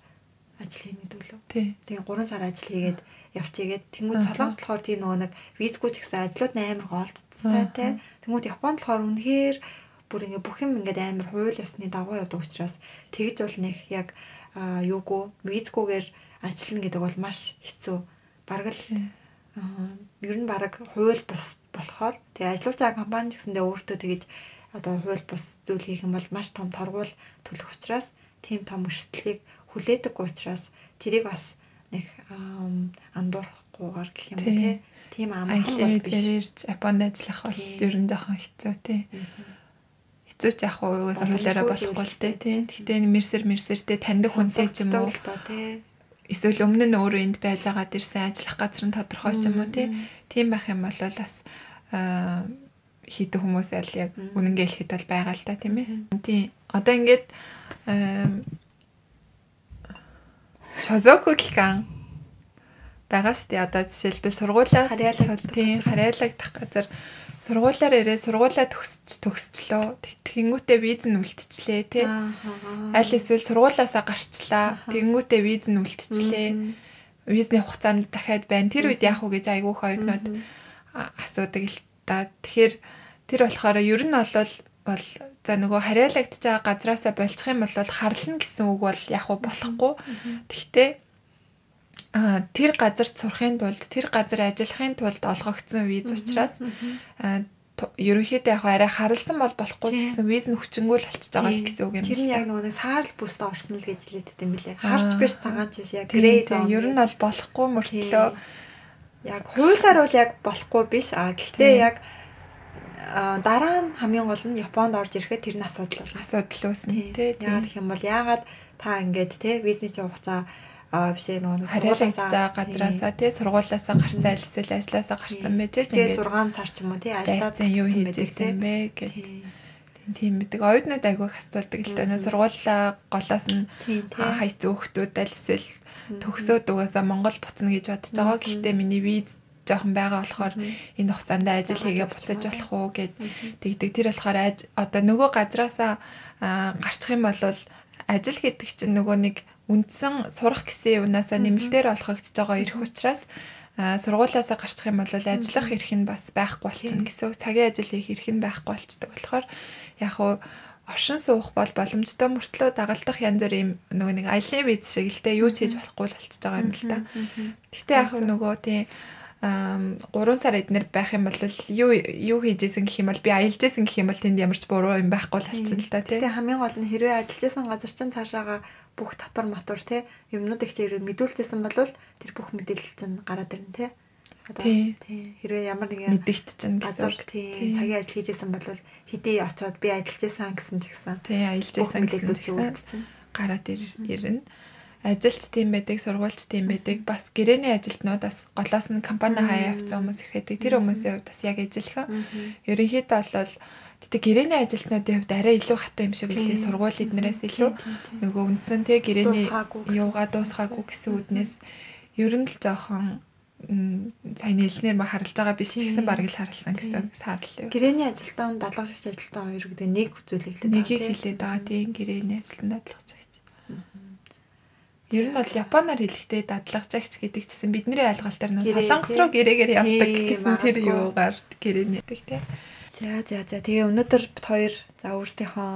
ажил хийнэ гэдэг лөө. Тэгээд 3 сар ажил хийгээд явчихгээд тэнгууд солонгос болохоор тийм нөгөө нэг визгүй ч гэсэн ажлууд амар голдцсан тий. Тэнгууд Японд болохоор үнэхээр бүр ингээ бүх юм ингээд амар хууль ясны дагуу явдаг учраас тэгж бол нэг яг юугүй визгүйгээр ажиллана гэдэг бол маш хэцүү. Бараг л ер нь бараг хууль бус болохоор тэгээ ажиллаж байгаа компани ч гэсэндээ өөртөө тэгж одоо хууль бус зүйл хийх юм бол маш том торгуул төлөх учраас тийм том өрсөлдөлийг хүлээдэг учраас тэрийг бас нэг андуурахгүйгээр гэх юм те тийм амархан бол биш. Японд ажиллах бол ер нь жоохон хэцүү тий. Хэцүү ч яг угаасаа хуулиараа болохгүй л тий. Гэхдээ мэрсэр мэрсэртэй таньдаг хүнтэй ч юм уу. эсвэл өмнө нь өөрөө энд байж байгаад ирсэн ажиллах газар нь тодорхой ч юм уу тий. Тийм байх юм бол бас хийдэг хүмүүс аль яг үнэнгээ хэлэхэд бол байгаа л да тийм ээ. Тийм. Одоо ингээд Шозоку гихан байгаа шүү дээ. Одоо жишээлбэл сургуулиас тийм харьяалагдах газар сургуулаар ирээ сургуулаа төгсч төгсчлөө. Тэгэнгүүтээ виз нь үлдчихлээ тий. Аль эсвэл сургуулаасаа гарчлаа. Тэгэнгүүтээ виз нь үлдчихлээ. Визний хугацаанд дахиад байна. Тэр үед яах вэ гэж айгүйх оюутнууд асуудаг л та. Тэгэхээр тэр болохоор ер нь бол бол за нөгөө харьяалагдж байгаа газраасаа болчих юм бол харлна гэсэн үг бол яг болохгүй. Тэгтээ а тэр газарт сурахын тулд тэр газар ажиллахын тулд олгогдсон виз учраас ерөнхийдөө яг арай харалсан бол болохгүй гэсэн виз нь хүчингүйл болчихж байгаа л гэсэн үг юм. Тэр нь яг нөгөө саарл бүст орсон л гэж хэлээд байт юм билээ. Харж биш цагаан ч биш яг грей ер нь бол болохгүй мөртлөө. Яг хуулиар бол яг болохгүй биш. А гэхдээ яг дараа нь хамгийн гол нь Японд орж ирэхэд тэр нь асуудал. Асуудал үүснэ. Тий. Яагаад гэх юм бол яагаад та ингээд тий визний чинь хугацаа аа биш нөгөө сургуулиасаа газраасаа тий сургуулиасаа гарсан аль эсвэл ажилласаа гарсан байж ингээд 6 сар ч юм уу тий ажилласан юу хийжсэн бэ гэдэг тийм мэддэг. Оюутнууд айгүйх асуудаг л дээ. Сургуулаа голоос нь хайц өөхтүүд аль эсвэл төгсөөд угаасаа Монгол буцна гэж бодож байгаа. Гэхдээ миний виз жоохон байгаа болохоор энэ хугацаанд ажил хийгээ буцаж болох уу гэд тэгдэг. Тэр болохоор одоо нөгөө газраасаа гарчих юм бол ажил гэдэг чинь нөгөө нэг үндсэн сурах гэсэн юунаасаа нэмэлтээр олгогдож байгаа ирэх учраас сургуулиасаа гарчих юм бол ажиллах эрх нь бас байхгүй болчихно гэсэн. Цагийн ажил хийх эрх нь байхгүй болчдөг. Тэгэхээр яг уу оршин суух бол боломжтой мөртлөө дагалдах янз бүрийн нөгөө нэг аялын виз шиг л те юу ч хийж болохгүй л болчихж байгаа юм л та. Гэтэ яг нөгөө тийм 3 сар эднэр байх юм бол юу юу хийжсэн гэх юм бол би аялжсэн гэх юм бол тэнд ямар ч буруу юм байхгүй л болчихсон л та тий. Тэгээ хамгийн гол нь хэрвээ ажиллажсэн газар чинь цаашаага бүх татвар матур тий юмнуудыг чи мэдүүлжсэн бол тэр бүх мэдээлэл чинь гараад ирнэ тий. Тий. хэрвээ ямар нэгэн мэдэгдчихэн гэсэн тий цагийн ажил хийжсэн бол хэдий очоод би ажиллажсэн гэсэн ч гэсэн тий аялжсэн гэсэн ч гэсэн гараад ирнэ ажилч тийм байдаг, сургуульч тийм байдаг. Бас гэрээний ажилтнуудаас голоос нь компани хаяа авсан хүмүүс их байдаг. Тэр хүмүүсийн хувьд бас яг ажиллах. Ерөнхийдөө бол Гэтэ гэрээний ажилтнуудын хувьд арай илүү хатуу юм шиг лээ сургууль эднэрээс илүү нөгөө үндсэн те гэрээний юугаа дуусгаагүй гэсэн үднээс ер нь л жоохон сайн хэлнээр ба харалж байгаа биш гэсэн бараг л харалсан гэсэн саарлаа. Гэрээний ажилтан дадлагч ажилтан хоёр гэдэг нэг зүйлийг хэлээд байгаа. Нэгийг хэлээд байгаа тийм гэрээний ажилтан дадлагч Ер нь бол японоор хэлэхдээ дадлагжагч гэдэг чинь бидний ойлголтоор нь солонгос руу гэрээгээр явдаг гэсэн тэр юугаар гэрээ нээдэг тий. За за за тэгээ өнөөдөр бит хоёр за өөрсдийнхөө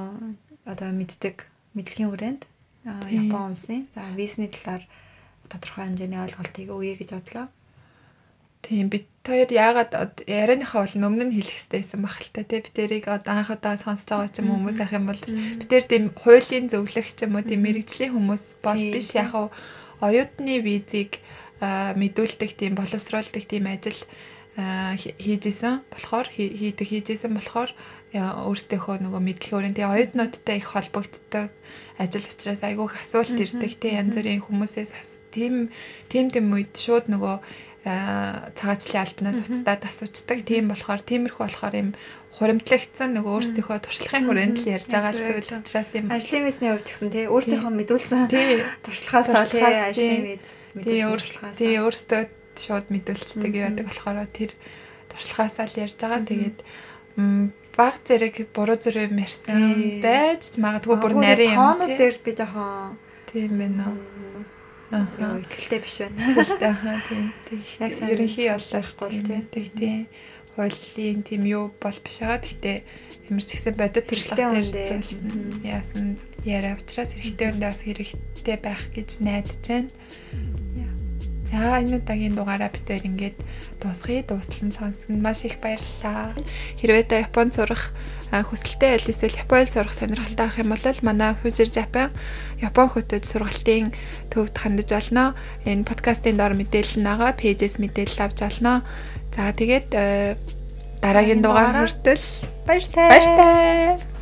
одоо мэддэг мэдлэгийн хүрээнд Япон улсын за визний талаар тодорхой хэмжээний ойлголтыг өгье гэж бодлоо. Тийм бид хоёр яагаад ярианыхаа бол өмнө нь хэлэх хэрэгтэйсэн баг л та тий. Бид тэрийг одоо анх удаа сонсож байгаа ч юм хүмүүс ах юм бол бид тэр тийм хуулийн зөвлөх ч юм уу тийм мэрэгжлийн хүмүүс бол биш яг оюутны визийг мэдүүлдэг тийм боловсруулдаг тийм ажил хийжсэн болохоор хийдэг хийжсэн болохоор өөрсдийнхөө нөгөө мэдлэгөөрийн тий оюутнуудтай их холбогддог ажил учраас айгүйх асуулт ирдэг тий янз бүрийн хүмүүсээс тийм тийм тийм үед шууд нөгөө цагаачлалын албанаас уцтаад асуучдаг. Тийм болохоор тиймэрхүү болохоор юм хуримтлагдсан нөгөө өөрсдийнхөө туршлагын хүрээнд л ярьж байгаа зүйл учраас юм. Ажлын визний хувьд гэсэн тий өөрсдийнхөө мэдүүлсэн туршлагаасаа тий ажлын өөрсдөө тий өөрсдөө шууд мэдүүлцдэг яадаг болохоор тэр туршлагаасаа л ярьж байгаа. Тэгээд баг зэрэг буруу зүрх юм ярьсан байж магадгүй бүр нарийн юм. Тоонууд дээр би жоохон тийм байна. Аа ихтэй биш байна. Ихтэй аа тийм. Яг ерөнхий яллахгүй тийм. Тийм. Хуулийн тийм юу бол биш байгаа. Гэхдээ ямар ч гэсэн бодит дээр зүйлсэн. Яасан яриа учраас эрэгтэй өндөө бас хэрэгтэй байх гэж найдаж байна. За энэ удаагийн дугаараа хоёр ингээд дуусгая. Дуустал нь сонсон маш их баярлалаа. Хэрвээ та Японд сурах хүсэлтэй аль эсвэл Японд сурах сонирхолтой авах юм бол манай Future Japan Япон хөтөж сургалтын төвд хандаж болно. Энэ подкастын доор мэдээлэл нь байгаа. Пэйжээс мэдээлэл авч болно. За тэгээд дараагийн дугаар хүртэл баяртай. Баяртай.